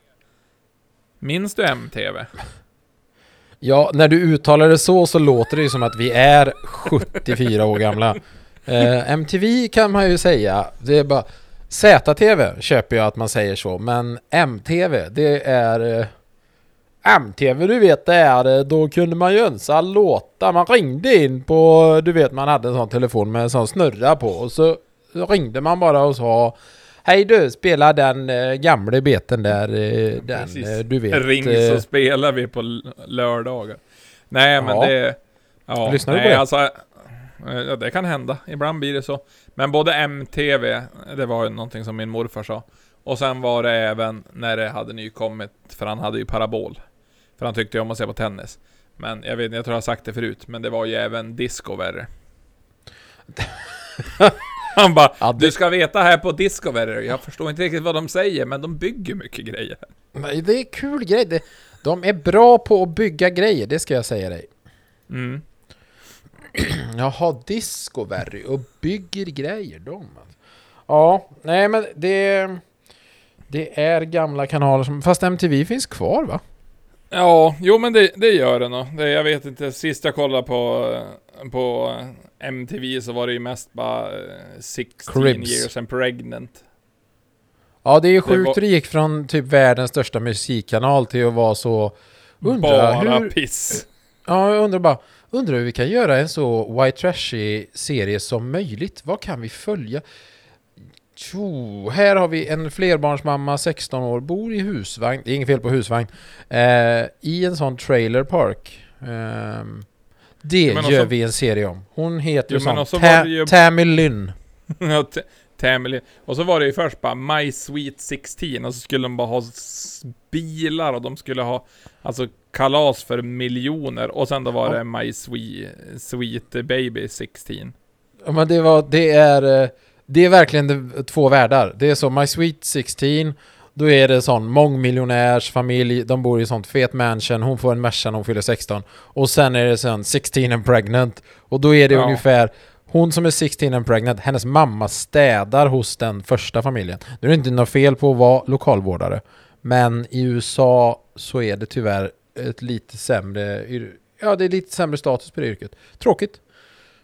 Minns du MTV? Ja, när du uttalar det så så låter det ju som att vi är 74 år gamla. Eh, MTV kan man ju säga, det är bara... ZTV köper jag att man säger så, men MTV, det är... Eh, Eh, MTV, du vet, det är... eh, Då kunde man ju önska låtar. Man ringde in på... Du vet, man hade en sån telefon med en sån snurra på och så ringde man bara och sa Hej du, spela den eh, gamla beten där, eh, den, eh, du vet. Ring eh, så spelar vi på lördagar. Nej, men Ja. det... Ja, Lyssnar du nej, på det? Alltså, eh, ja, det kan hända. Ibland blir det så. Men både MTV, det var ju någonting som min morfar sa. Och sen var det även när det hade nykommit, för han hade ju parabol. För han tyckte ju om att se på tennis. Men jag vet jag tror jag har sagt det förut, men det var ju även Discovery. (laughs) Han bara, Ja, det- du ska veta här på Discovery, jag förstår inte riktigt vad de säger, men de bygger mycket grejer. Men Det är kul grej. Det- De är bra på att bygga grejer, det ska jag säga dig. Mm. (clears throat) Jaha, Discovery och bygger grejer, de alltså. Ja, nej men det... Det är gamla kanaler som... Fast MTV finns kvar va? Ja, jo men det, det gör det nog. Det, jag vet inte, sist jag kollade på, eh, på eh, MTV så var det ju mest bara eh, 16 Cribs. years and pregnant. Ja, det är ju sjukt var- hur det gick från typ världens största musikkanal till att vara så... Undrar bara hur... piss. Ja, jag undrar bara... Undrar hur vi kan göra en så white trashy serie som möjligt. Vad kan vi följa? Tjo, här har vi en flerbarnsmamma, 16 år, bor i husvagn. Det är inget fel på husvagn. Eh, I en sån trailer park. Ehm, det gör också- vi en serie om. Hon heter ju sånt. också Ta- ju- Tammy Lynn. (laughs) Ja, t- Tamily. Och så var det ju först bara My Sweet 16 och så skulle de bara ha bilar och de skulle ha alltså kalas för miljoner och sen då var Ja. det My Sweet, Sweet Baby 16. Ja, men det, var, det, är, eh, det är verkligen de, två världar. Det är så My Sweet 16, då är det sån mångmiljonärsfamilj, de bor i sånt fet mansion, hon får en Merca när hon fyller 16. Och sen är det sen 16 and pregnant. Och då är det Ja. ungefär hon som är 16 and pregnant, hennes mamma städar hos den första familjen. Nu är det inte något fel på att vara lokalvårdare. Men i USA så är det tyvärr ett lite sämre, ja det är lite sämre status på det yrket. Tråkigt.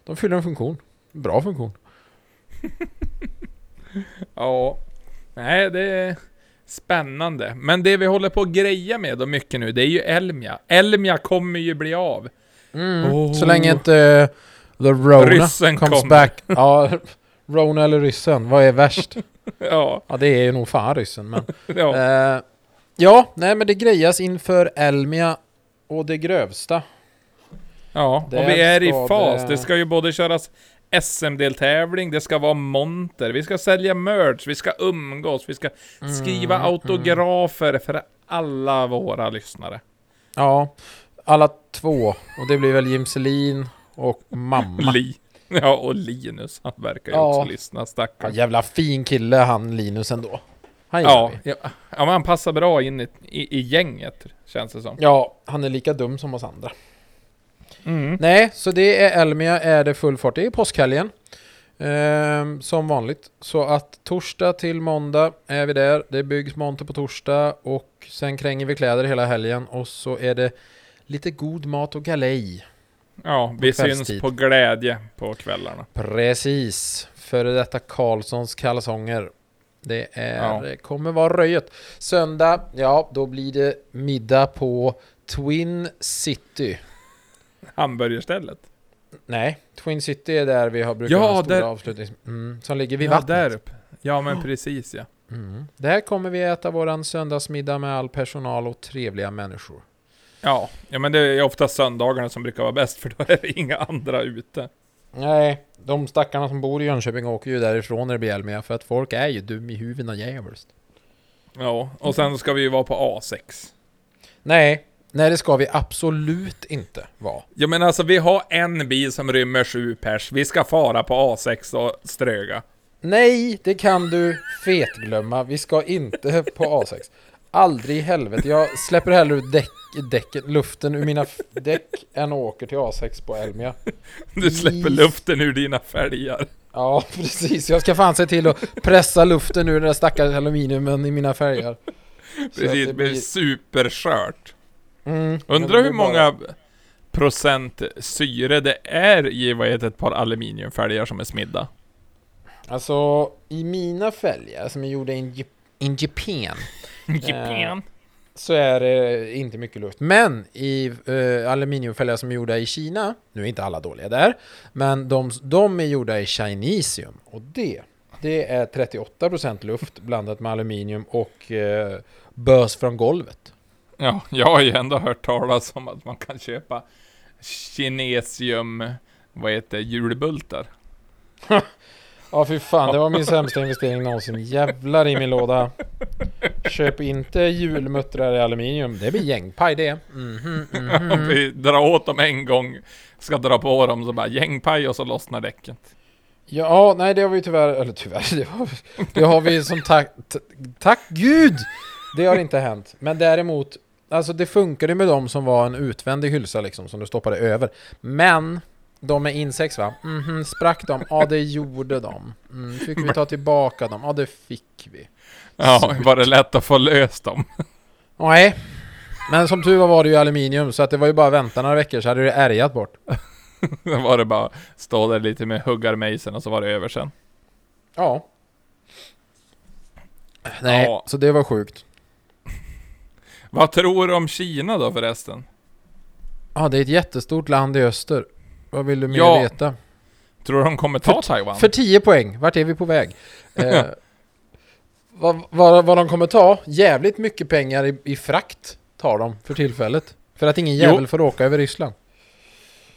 De fyller en funktion. Bra funktion. (laughs) Ja, nej det är spännande. Men det vi håller på att greja med då mycket nu, det är ju Elmia. Elmia kommer ju bli av. Oh. Så länge inte uh, The Rona Ryssen comes kommer. back. (laughs) Ja, Rona eller ryssen, vad är värst? (laughs) Ja, Ja, det är ju nog fan ryssen, men... ja. Eh, ja, nej men det grejas inför Elmia och det grövsta. Ja, och Där vi är i fas. det- Det ska ju både köras SM-deltävling, det ska vara monter, vi ska sälja merch, vi ska umgås, vi ska skriva Mm, autografer för alla våra lyssnare. Ja, alla två. Och det blir väl Jim Selin och mamma. (laughs) Li. Ja, och Linus, han verkar ju Ja. också lyssna, Ja, stackarn. jävla fin kille han Linus ändå. Han Ja, ja, ja, men han passar bra in i, i, i gänget, känns det som. Ja, han är lika dum som oss andra. Mm. Nej, så det är Elmia är det full fart. Det är påskhelgen. Ehm, som vanligt. Så att torsdag till måndag är vi där. Det byggs monter på torsdag och sen kränger vi kläder hela helgen och så är det lite god mat och galej. Ja, vi syns på glädje på kvällarna. Precis. Före detta Karlssons kalsonger. Det är, Ja. det kommer vara röjet. Söndag, ja då blir det middag på Twin City. Hamburgerstället. Nej, Twin City är där vi har brukat Ja, ha stora där- avslutnings... Mm, som ligger vid ja, vattnet. där uppe. Ja, men precis ja. Mm. Där kommer vi äta våran söndagsmiddag med all personal och trevliga människor. Ja, ja men det är ofta söndagarna som brukar vara bäst för då är det inga andra ute. Nej, de stackarna som bor i Jönköping åker ju därifrån när det blir Elmia för att folk är ju dum i huvudena jävligt. Ja, och sen ska vi ju vara på A6. Nej, nej det ska vi absolut inte vara. Ja men alltså vi har en bil som rymmer sju pers, vi ska fara på A6 och ströga. Nej, det kan du fetglömma. Vi ska inte på A6. Aldrig i helvete. Jag släpper hellre ut däck, däcken, luften ur mina däck än åker till A6 på Elmia. Du släpper luften ur dina fälgar. Ja, precis. Jag ska fan se till att pressa luften ur den där stackars aluminiumen i mina att Precis, det blir superskört. Mm, Undrar hur blir bara- många procent syre det är i vad heter ett par aluminiumfälgar som är smidda. Alltså, i mina fälgar som är gjorda Jap- in Japan Japan. så är det inte mycket luft. Men i eh, aluminiumfälgar som är gjorda i Kina, nu är inte alla dåliga där, men de, de är gjorda i chinesium och det, det är 38% luft blandat med aluminium och eh, bös från golvet. Ja, jag har ju ändå hört talas om att man kan köpa kinesium, vad heter julbultar. (laughs) Ja fy fan, det var min sämsta investering någonsin. Jävlar i min låda. Köp inte julmuttrar i aluminium. Det blir gängpaj det. Mhm, mhm. Om vi drar åt dem en gång, ska dra på dem så bara gängpaj och så lossnar däcket. Ja, nej det har vi tyvärr, eller tyvärr, det har, det har vi som tack, tack gud! Det har inte hänt. Men däremot, alltså det funkade med dem som var en utvändig hylsa liksom, som du stoppade över. Men, de med insex va? Mhm, sprack de? Ja det gjorde de. Mm, fick vi ta tillbaka dem? Ja det fick vi. Ja, var det lätt att få löst dem? Nej. Men som tur var var det ju aluminium så att det var ju bara att vänta några veckor så hade det ärgat bort. (laughs) Då var det bara stå där lite med huggarmejseln och så var det över sen. Ja. Nej, Ja. så det var sjukt. Vad tror du om Kina då förresten? Ja, det är ett jättestort land i öster. Vad vill du mer Ja. veta? Tror du de kommer ta Taiwan? För 10 poäng, vart är vi på väg? (laughs) Eh, vad, vad, vad de kommer ta? Jävligt mycket pengar i, i frakt tar de för tillfället. För att ingen Jo. jävel får åka över Ryssland.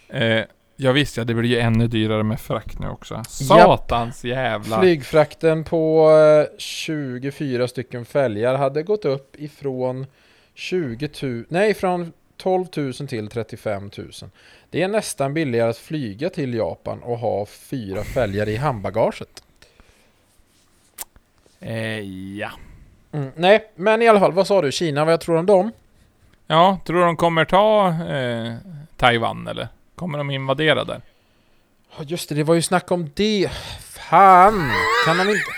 Eh, ja visst ja, det blir ju ännu dyrare med frakt nu också. Satans jävla... Flygfrakten på eh, 24 stycken fälgar hade gått upp ifrån 20 000, nej från 12 000 till 35 000. Det är nästan billigare att flyga till Japan och ha fyra fälgar i handbagaget. Eh, ja. Mm, nej, men i alla fall, vad sa du? Kina, vad jag tror om dem? Ja, tror de kommer ta eh, Taiwan eller? Kommer de invadera där? Ja, Just det, det var ju snack om det. Fan! Kan de inte... (laughs)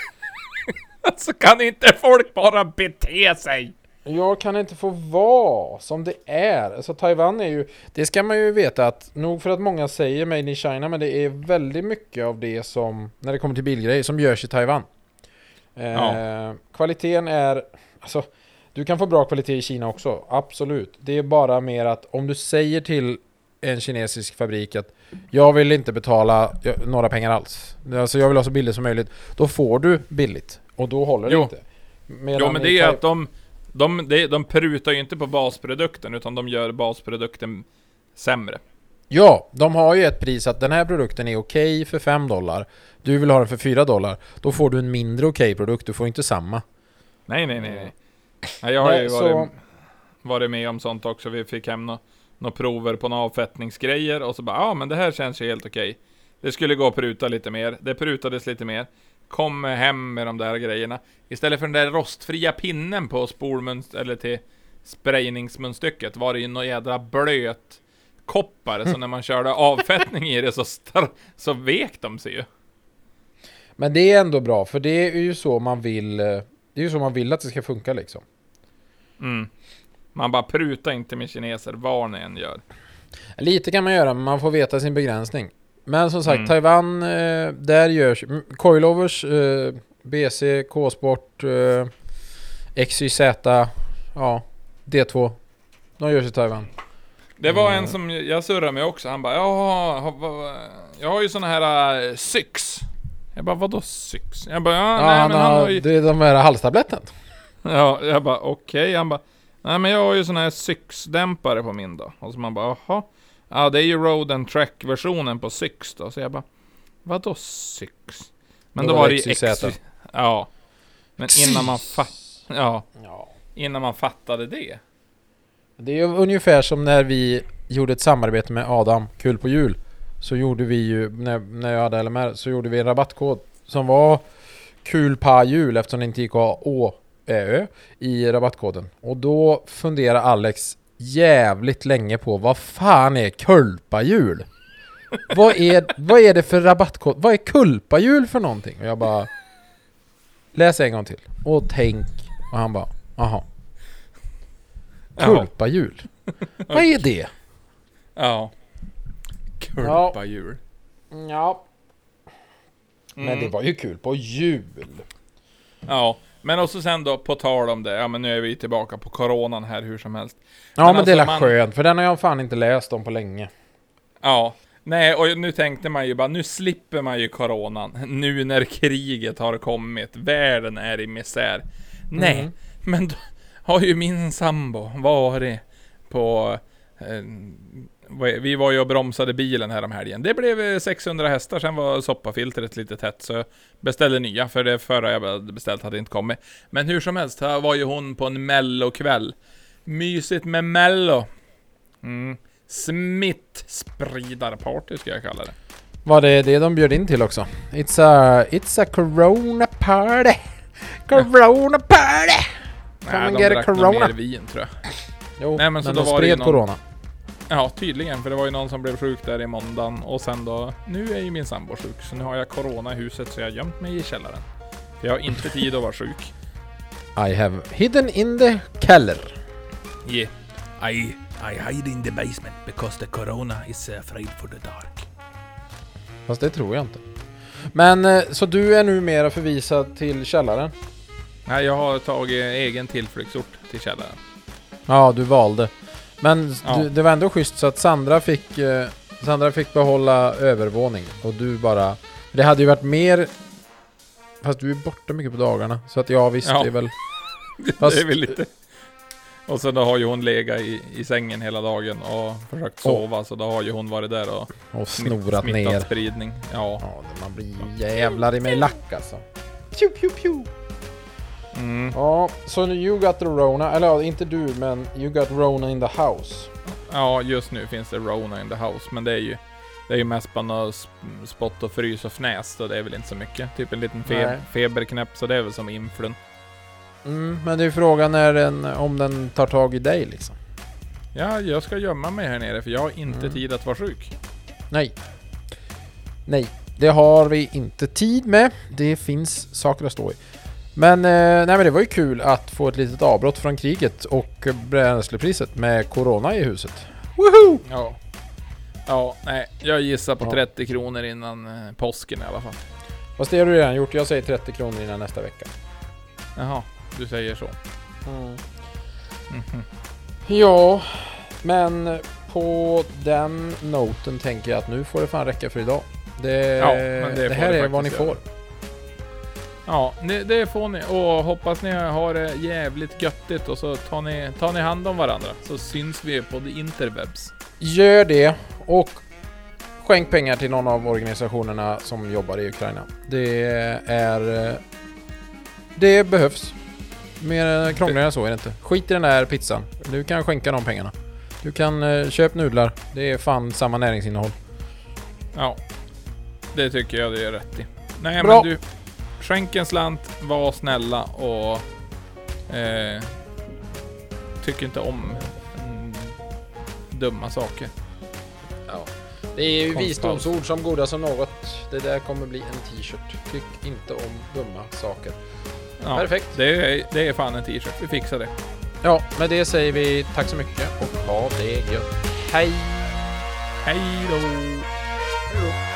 Alltså kan inte folk bara bete sig? Jag kan inte få vara som det är. Alltså Taiwan är ju, det ska man ju veta att, nog för att många säger Made in China, men det är väldigt mycket av det som, när det kommer till bilgrejer, som görs i Taiwan. Eh, Ja. Kvaliteten är, alltså, du kan få bra kvalitet i Kina också, absolut. Det är bara mer att om du säger till en kinesisk fabrik att jag vill inte betala några pengar alls. Alltså jag vill ha så billigt som möjligt. Då får du billigt. Och då håller det Jo. inte. Medan Jo men det är att de, de, de, de prutar ju inte på basprodukten utan de gör basprodukten sämre. Ja, de har ju ett pris att den här produkten är okej för 5 dollar. Du vill ha den för 4 dollar. Då får du en mindre okej produkt, du får inte samma. Nej nej nej nej. nej jag har Nej, ju så- varit, varit med om sånt också. Vi fick hem några nå prover på några avfettningsgrejer och så bara ja ah, men det här känns ju helt okej. Det skulle gå att pruta lite mer. Det prutades lite mer. Kom hem med de där grejerna. Istället för den där rostfria pinnen på spolmunst eller till sprayningsmunstycket var det ju någon jädra blöt koppar så när man körde avfettning i det så, så vek de sig ju. Men det är ändå bra, för det är ju så man vill... eh, Det är ju så man vill att det ska funka liksom. Mm. Man bara prutar inte med kineser vad ni än gör. Lite kan man göra, men man får veta sin begränsning. Men som sagt, Mm. Taiwan, eh, där görs... mm, Coilovers, eh, BC, K-sport, eh, XYZ, ja, D2. De görs i Taiwan. Det var Mm. en som jag surrade med också, han bara ja, jag har ju såna här uh, Syx. Jag bara vadå Syx? Jag bara ja, Ja, nej han men han har, ju... det är de här halstabletten. (laughs) Ja, jag bara okej, han bara nej men jag har ju såna här Syx-dämpare på min då. Och så man bara jaha. Ja det är ju Road and Track-versionen på Syx då, så jag bara vadå Syx? Men Då då, var det ju XYZ. Ja. Men innan man. Ja, Ja. innan man fattade det. Det är ju ungefär som när vi gjorde ett samarbete med Adam, Kul på jul. Så gjorde vi ju, när, när jag hade LMR, så gjorde vi en rabattkod som var Kul pa jul eftersom det inte gick att ha Å, Ö i rabattkoden. Och då funderade Alex jävligt länge på vad fan är kulpajul? vad, är, vad är det för rabattkod? Vad är kulpajul för någonting? Och jag bara Läs en gång till och tänk och han bara Aha Jaha. Kulpajul? Vad är det? Ja. Kulpajul. Ja, men Mm. det var ju kul på jul. Ja, men också sen då på tal om det, ja men nu är vi tillbaka på coronan här hur som helst. Ja Men men, det är alltså, man- skönt, för den har jag fan inte läst om på länge. Ja, nej och nu tänkte man ju bara, nu slipper man ju coronan. Nu när kriget har kommit, världen är i misär. Nej, Mm. men då har ju min sambo varit på... Eh, vi var ju och bromsade bilen här om helgen. Det blev eh, 600 hästar, sen var soppafiltret lite tätt så jag beställde nya för det förra jag beställt hade inte kommit. Men hur som helst, här var ju hon på en mellokväll. Mysigt med mello. Mm. Smittspridarparty ska jag kalla det. Var det det de bjöd in till också? It's a, it's a corona party! (laughs) Corona party! Come Nej, de drack corona. mer vin tror jag. Jo, Nej, men så men då de var det spred någon- corona. Ja, tydligen. För det var ju någon som blev sjuk där i måndagen och sen då... Nu är ju min sambo sjuk, så nu har jag corona i huset så jag har gömt mig i källaren. För jag har inte tid att vara sjuk. I have hidden in the keller. Yeah. I, I hide in the basement because the corona is afraid for the dark. Fast det tror jag inte. Men eh, så du är numera förvisad till källaren? Nej, jag har tagit egen tillflyktsort till källaren. Ja, du valde. Men Ja. du, det var ändå schysst så att Sandra fick, eh, Sandra fick behålla övervåning och du bara... Det hade ju varit mer... Fast du är borta mycket på dagarna, så att ja visst, (laughs) Ja. det är väl... Fast- det är väl lite... Och sen då har ju hon legat i, i sängen hela dagen och försökt sova, så då har ju hon varit där och Och snorat smittat ner. spridning. Ja. Ja, man blir jävlar i mig lack alltså. Pew, pew, pew. Mm. Ja, så you got the Rona, eller ja, inte du, men you got Rona in the house. Ja, just nu finns det Rona in the house, men det är ju det är ju mest bara något sp- spott och frys och fnäs, så det är väl inte så mycket. Typ en liten fe Nej. feberknäpp, så det är väl som influn. Mm, men det är ju frågan när den, om den tar tag i dig liksom. Ja, jag ska gömma mig här nere, för jag har inte Mm. tid att vara sjuk. Nej. Nej, det har vi inte tid med. Det finns saker att stå i. Men, eh, nej men det var ju kul att få ett litet avbrott från kriget och bränslepriset med Corona i huset. Woho! Ja. Ja, nej, jag gissar på Ja. 30 kronor innan eh, påsken i alla fall. Fast det har du redan gjort. Jag säger 30 kronor innan nästa vecka. Jaha, du säger så. Mm. Mhm. Ja, men på den noten tänker jag att nu får det fan räcka för idag. Det, Ja, det det, här det är vad ni får. Ja, det, får ni. Och hoppas ni har det jävligt göttigt och så tar ni, tar ni hand om varandra. Så syns vi på the interwebs. Gör det och skänk pengar till någon av organisationerna som jobbar i Ukraina. Det är... Det behövs. Mer krångligare än så är det inte. Skit i den där pizzan. Du kan skänka de pengarna. Du kan eh, köpa nudlar. Det är fan samma näringsinnehåll. Ja, det tycker jag du är rätt i. Nej Bra. men du, skänk en slant, var snälla och eh, tyck inte om mm, dumma saker. Ja. Det är ju visdomsord som goda som något. Det där kommer bli en t-shirt. Tyck inte om dumma saker. Ja, Perfekt. Det är, det är fan en t-shirt, vi fixar det. Ja, med det säger vi tack så mycket och ha det gött. Hej! Hej då! Hej då.